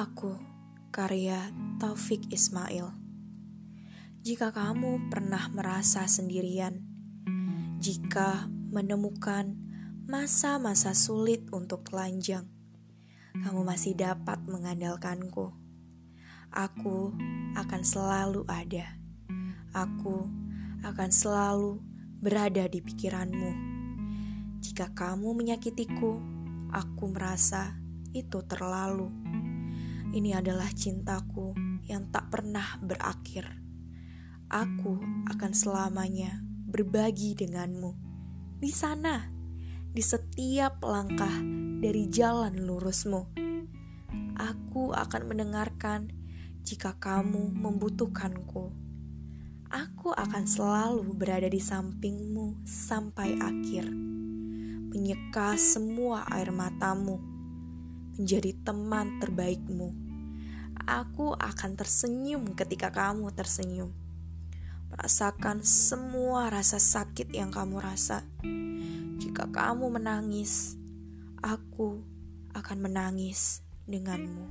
Aku, karya Taufik Ismail. Jika kamu pernah merasa sendirian, jika menemukan masa-masa sulit untuk telanjang, kamu masih dapat mengandalkanku. Aku akan selalu ada. Aku akan selalu berada di pikiranmu. Jika kamu menyakitiku, aku merasa itu terlalu. Ini adalah cintaku yang tak pernah berakhir. Aku akan selamanya berbagi denganmu di sana, di setiap langkah dari jalan lurusmu. Aku akan mendengarkan jika kamu membutuhkanku. Aku akan selalu berada di sampingmu sampai akhir, menyeka semua air matamu menjadi teman terbaikmu. Aku akan tersenyum ketika kamu tersenyum. Merasakan semua rasa sakit yang kamu rasa. Jika kamu menangis, aku akan menangis denganmu.